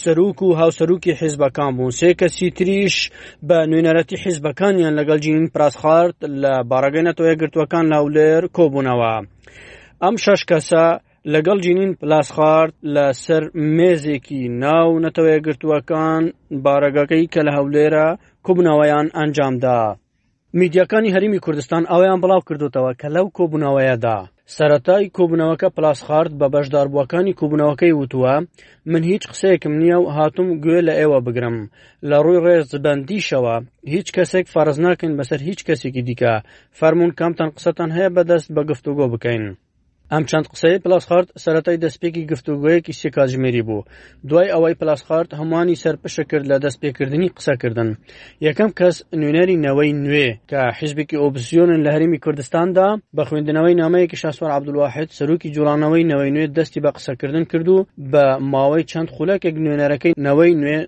سەرۆک و هاوسەرۆکی حیزبەکان بوون سێ کەسی تریش بە نوێنەرەتی حیزبەکانیان لەگەڵ جین پراسخارد لە باڕەگەی نەتەوە یەکگرتووەکان لە هەولێر کۆبوونەوە ئەم شەش کەسە لەگەڵ جینین پلاسخارد لەسەر مێزێکی ناو نەتەوە یەکگرتووەکان بارەگەکەی کە لە هەولێرە کوبنەوەیان ئەنجامدا. میدیاکانی هەرێمی کوردستان ئەوەیان بڵاو کردوتەوە کە لەو کۆبوونەوەیەدا سەرەتای کۆبوونەوەکە پلاسخارت بە بەشداربووەکانی کۆبوونەوەکەی وتووە من هیچ قسەیەکم نییە و هاتوم گوێ لە ئێوە بگرم لە ڕووی ڕێزبەندیشەوە هیچ کەسێک فەرز ناکەین بەسەر هیچ کەسێکی دیکە فەرمونون کامتان قسەتان هەیە بەدەست بە گفتوگۆ بکەین. ئەم چەند قسەی پلاسخارت سەرەتای دەستپێکی گفتوگۆیەکی سێ کاتژمێری بوو دوای ئەوەی پلاسخارت هەمووانی سەرپشە کرد لە دەست پێکردنی قسەکردن یەکەم کەس نوێنەری نەوەی نوێ کە حیزبێکی ئۆپسیۆنن لە هەرمی کوردستاندا بە خوێندنەوەی نامەیەکی شاسوار عبدواحد سەرۆکی جوڵانەوەی نەوەی نوێ دەستی بە قسەکردن کرد و بە ماوەی چەند خولەکێک نوێنەرەکەی نەوەی نوێ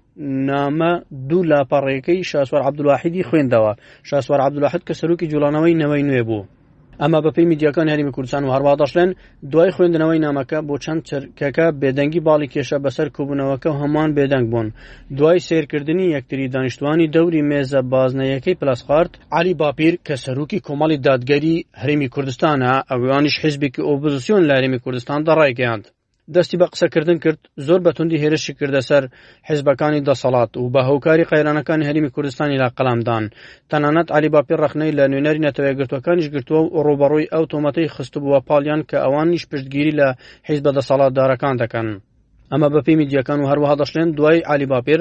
نامە دوو لاپەڕێکەی شاسوار عبدواحدی خوێندەوە شاسوار عبدواحد کە سەرۆکی جوڵانەوەی نەوەی نوێ بوو ئەمە بەپێی میدیاکان هەرمی کوردستان و هەروە دەشڵێن دوای خوێندنەوەی نامەکە بۆ چەند چرکەکە بێدەنگی باڵی کێشە بەسەر کوبوونەوەکە و هەمووان بێدەنگ بوون دوای سیرکردنی یەکتری دانیشتوانی دەوری مێزە بازنەیەکەی پلسخارد علی باپیر کە سەرروکی کۆمەڵی دادگەری هەرمی کوردستانە ئەوانیش حزبێکی ئۆپزیسیۆن لە هەرمی کوردستان دەڕایگەیاند دەستی بە قسەکردن کرد زۆر بەتوندی هێرشی کردە سەر حزبەکانی دەسەڵات و بە هۆکاری قەیرانەکانی هەرمی کوردستانی لا قەلامدان تەنانەت علی باپی ڕخنەی لە نوێنەری نەتەوەی گرتوەکانیش گرتووە و ڕوبەڕووی ئەو تۆمەتەی خستبووە پاڵیان کە ئەوانیش پشتگیری لە حیزبە دەسەڵاتدارەکان دەکەن. ئەمە بەپی میدیەکان و هەروەها دەشلێن دوای علی باپیر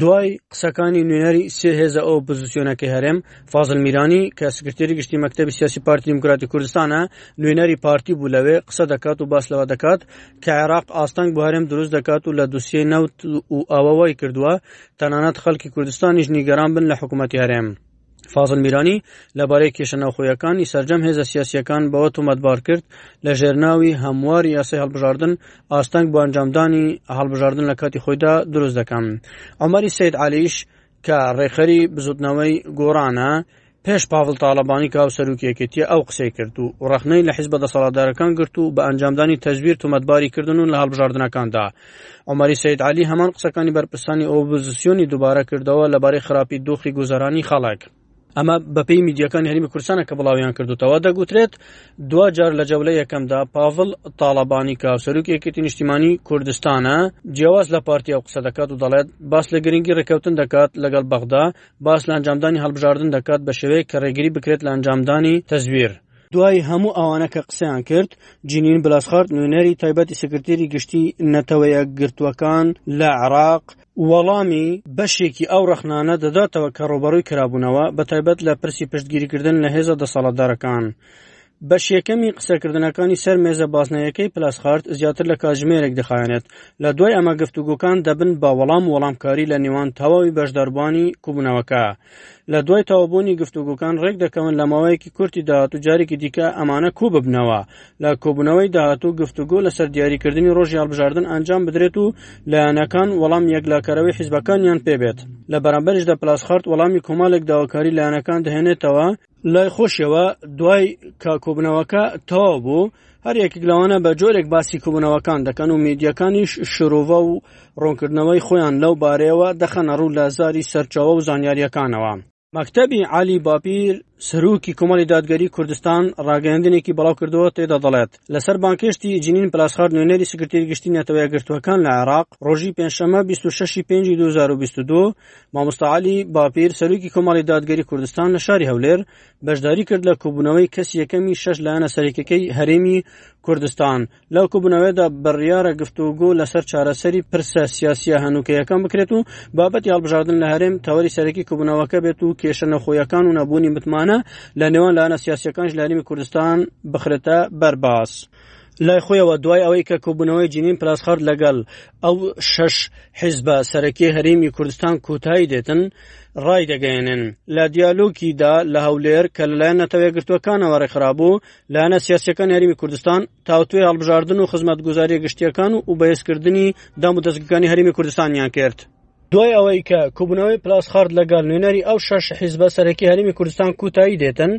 دوای قسەکانی نوێنەری سێ هێزە ئەو پزیسیۆنەکەی هەرێم فازل میرانی کە سکرتێری گشتی مەکتتەبی سیاسی پارتی دیموکراتی کوردستانە نوێنەری پارتی بوو لەوێ قسە دەکات و باس لەوە دەکات کە عێراق ئاستەنگ بۆ هەرێم دروست دەکات و لە دوسیە نەوت و ئەوەوەی کردووە تەنانەت خەڵکی کوردستانیش نیگەران بن لە حکوومەتی هەرێم. فازل میرانی لەبارەی کێشە ناوخۆیەکانی سەرجەم هێزە سیاسیەکان بەوە تۆمەتبار کرد لە ژێرناوی هەموار یاسای هەڵبژاردن ئاستەنگ بۆ ئەنجامدانی هەڵبژاردن لە کاتی خۆیدا دروست دەکەم ئەمەری سید علیش کە ڕێکخەری بزوتنەوەی گۆڕانە پێش پاڤڵ تاالبانی کا و سەرروکیەکێتیە ئەو قسەی کرد و ڕخنەی لە حیز بە دەسەڵاتدارەکان گرت و بە ئەنجامدانی تەزویر تومەتباری کردن و لە هەڵبژاردنەکاندا عمری سید علی هەمان قسەکانی بەرپرسانی ئۆپۆزیسیۆنی دووبارە کردەوە لەبارەی خراپی دۆخی گوزەرانی خەڵک. ئەمە بەپێی میدیەکانی هەرمی کورسانە کە بڵاویان کردوتەوە دەگوترێت دو جار لە جەولە یەکەمدا پاڤڵ تاڵەبانی کا سەرروک یەکێتی نیشتیمانی کوردستانە جیاواز لە پارتیە و قسە دەکات و دەڵێت باس لە گرنگی ڕێککەوتن دەکات لەگەڵ بەغدا باس لە ئەنجامدانی هەڵبژاردن دەکات بە شێوەیە کە ڕێگری بکرێت لە ئەنجامدانی تەزویر دوای هەموو ئەوانە کە قسەیان کرد جینین بلاسخارت نوێنەری تایبەتی سکرتێری گشتی نەتەوەیە گرتووەکان لە عراق وەڵامی بەشێکی ئەو ڕەخنانە دەداتەوە کە ڕۆبەڕووی کرابوونەوە بە تایبەت لە پرسی پشتگیریکردن لە هێزە دەسەڵاتدارەکان. بەش یەکەمی قسەکردنەکانی سەر مێزە بازنەیەکەی پلاسخارت زیاتر لە کاتژمێرێک دەخایەنێت لە دوای ئەمە گفتوگۆکان دەبن بە وەڵام وەڵامکاری لە نێوان تەواوی بەشداربووانی کوبوونەوەکە لە دوای تەوابوونی گفتوگوکان ڕێک دەکەون لە ماوەیەکی کورتی داهاتوو جارێکی دیکە ئەمانە کوو ببنەوە لە کۆبوونەوەی داهاتوو گفتوگۆ لەسەر دیاریکردنی ڕۆژی هەڵبژاردن ئەنجام بدرێت و لایەنەکان وەڵام یەکلاکەرەوەی حیزبەکانیان پێبێت لە بەرامبەریشدا پلاسخارت وەڵامی کۆمەڵێک داواکاری لایەنەکان دەهێنێتەوە لای خۆشیەوە دوای کە کۆبنەوەکە تەواو بوو هەر یەکێک لەوانە بە جۆرێک باسی کۆبنەوەکان دەکەن و میدیەکانیش شرۆڤە و ڕوونکردنەوەی خۆیان لەو بارەیەوە دەخەنە ڕوو لە زاری سەرچاوە و زانیاریەکانەوە مەکتەبی علی باپیر سەرۆکی کۆمەڵی دادگەری کوردستان ڕاگەیاندنێکی بڵاو کردەوە تێدا دەڵێت لەسەر بانکێشتی جنین پلاسخار نوێنەری سکرتێری گشتی نەتەوەیە گرتووەکان لە عێراق ڕۆژی پێنجشەمە 26 پێنجی 2022 مامۆستا علی باپیر سەرۆکی کۆمەڵی دادگەری کوردستان لە شاری هەولێر بەشداری کرد لە کۆبوونەوەی کەس یەکەمی شەش لایەنە سەرێکەکەی هەرێمی کوردستان لە کۆبوونەوەدا بڕیارە گفتوگۆ لەسەر چارەسەری پرسە سیاسیە هەنوکەیەکان بکرێت و بابەتی هەڵبژاردن لە هەرێم تەوەری سەرەکی کۆبوونەوەکە بێت و کێشە نەخۆیەکان و نەبوونی متمانە لە نێوان لایەنە سیاسەکانش لە هەرێمی کوردستان بخرێتە بەرباس. لای خۆیەوە دوای ئەوەی کە کۆبوونەوەی جنین پلاسخارد لەگەڵ ئەو شەش حیزبە سەرەکی هەرێمی کوردستان کۆتایی دێتن ڕای دەگەێنن لە دیالۆکیدا لە هەولێر کە لەلایەن نەتەوەگرتوەکانەوە ڕێکخرابوو لایەنە سیاسەکان هەرمی کوردستان تاوتوێ هەڵبژاردن و خزمەتگوزاریە گشتیەکان و بەێزکردنی دام و دەستگەکانی هەرمی کوردستانیان کرد. دوای ئەوەی کە کوبنەوەی پلاسخارد لەگەڵ نوێنەری ئەو شەش حیزبە سەرەکی هەرمی کوردستان کوتایی دێتن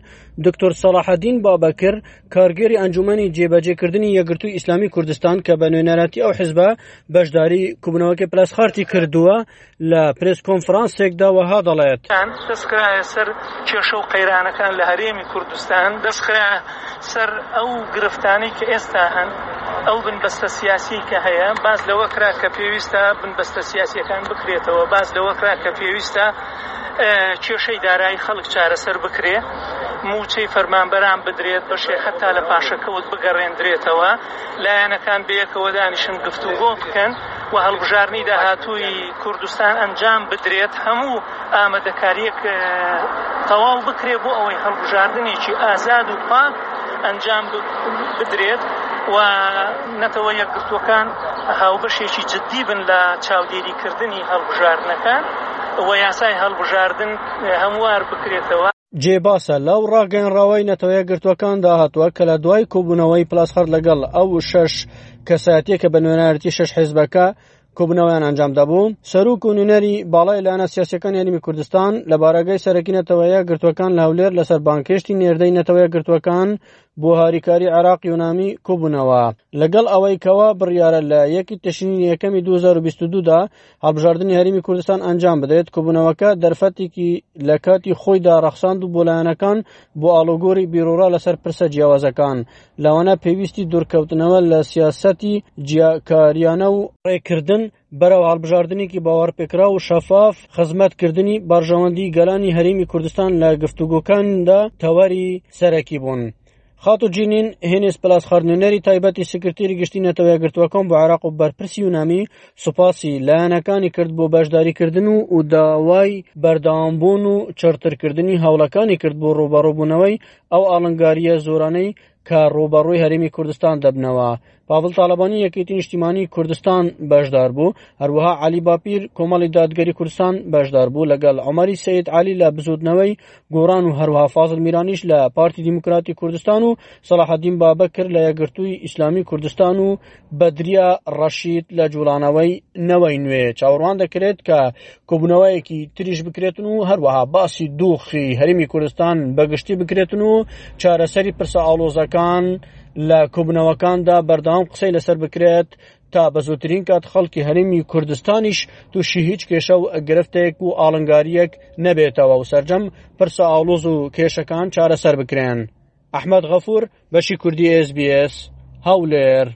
دکتۆر سەڵاحەدین بابەکر کارگێری ئەنجومەنی جێبەجێکردنی یەگرتوو ئیسلامی کوردستان کە بە نوێنەرەتی ئەو حیزبە بەشداری کوبنەوەکە پلاسخارتی کردووە لە پرس کۆنفرانسێکدا وەها دەڵێت دەستکرایە سەر کێشە و قەیرانەکان لە هەرێمی کوردستان دەستکرا سەر ئەو گرفتانەی کە ئێستا هەن، ئەو بنبەستە سیاسیەی کە هەیە، باس لەوە کرا کە پێویستە بنبەستە سیاسیەکان بکرێتەوە، باس لەوە کرا کە پێویستە کێشەی دارایی خەڵک چارەسەر بکرێ، مووچەی فەرمانبەران بدرێت، بەشێک هەتا لە پاشەکەوت بگەڕێندرێتەوە، لایەنەکان بەیەکەوە دانیشن گفتوگۆ بکەن و هەڵبژاردنی داهاتووی کوردستان ئەنجام بدرێت، هەموو. ئامادەکارییەک تەواو بکرێت بۆ ئەوەی هەڵبژاردنێکی ئازاد و پاک ئەنجام بدرێت و نەتەوە یەکگرتووەکان هاوبەشێکی جددی بن لە چاودێریکردنی هەڵبژاردنەکان و یاسای هەڵبژاردن هەموار بکرێتەوە. جێ باسە لەو ڕاگەنراوەی نەتەوەیەکگرتووەکاندا هاتووە کە لە دوای کۆبوونەوەی پلاسخەر لەگەڵ ئەو شەش کەسایەتیە کە بە نوێنەرەتی شەش حێزبەکە کۆبنەوەیان ئەنجام دەبوو سەرروک و نوێنەری باڵای لایەنە سیاسەکان یاریمی کوردستان لە بارەگەی سەرەکی نەتەوەیە گرتوەکان لە هەولێر لەسەر بانکشتی نێردەی نەتەوەیە گرتوەکان بۆ هاریکاری عراق یونامی کۆبوونەوە لەگەڵ ئەوەی کەوا بڕیارە لە یەکی تشرینی یەکەمی 2022دا هەڵبژاردننی هەرمی کوردستان ئەنجام بدرێت کۆبوونەوەکە دەرفەتێکی لە کاتی خۆیدا ڕەخساند و بۆلایەنەکان بۆ ئاڵۆگۆری بیرۆڕا لەسەر پرسە جیاوازەکان لەوانە پێویستی دوورکەوتنەوە لە سیاسەتی جیاکاریانە و ڕێکردن بەرەو هەڵبژاردنێکی باوەڕپێکرا و شەفاف خزمەتکردنی بەرژەوەندی گەلانی هەرێمی کوردستان لە گفتوگۆکاندا تەوەری سەرەکی بوون. خاتو جینین هێنێس پلاس خەرنوێنەری تایبەتی سکرتیری گشتی نەتەوە یەکگرتووەکان بۆ عراق و بەرپرسی یونامی سوپاسی لایەنەکانی کرد بۆ بەشداریکردن و و داوای بەردەوامبوون و چڕترکردنی هەوڵەکانی کرد بۆ ڕوبەڕوبوونەوەی ئەو ئاڵنگاریە زۆرانەی کە ڕوبەڕووی هەرێمی کوردستان دەبنەوە پاڤڵ تاڵەبانی یەکێتی نیشتیمانی کوردستان بەشدار بوو هەروەها علی باپیر کۆمەڵی دادگەری کوردستان بەشدار بوو لەگەڵ ئەمەری سید علی لە بزوتنەوەی گۆڕان و هەروها فازل میرانیش لە پارتی دیموکراتی کوردستان و سەڵاحدین بابەکر لە یەگرتووی ئیسلامی کوردستان و بەدریا ڕەشید لە جوڵانەوەی نەوەی نوێ چاوەڕوان دەکرێت کە کۆبوونەوەیەکی تریش بکرێتن و هەروەها باسی دووخی هەرمی کوردستان بەگشتی بکرێتن و چارەسەری پرسە ئاڵۆزەکان لە کۆبنەوەکاندا بەردەوام قسەی لەسەر بکرێت تا بە زووترین کات خەڵکی هەرمی کوردستانیش تووشی هیچ کێشە و گرفتێک و ئاڵنگاریەک نەبێتەوە و سرجەم پرسە ئاڵۆز و کێشەکان چارەسەر بکرێن ئەحمد غەفور بەشی کوردی SسBS هەولێر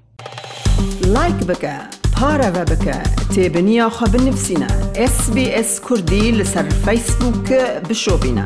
لایک بکە پارەوە بکە تێبنییا خە بنفسینە SسBS کوردی لەسەر فیسبووکە بشۆبینە.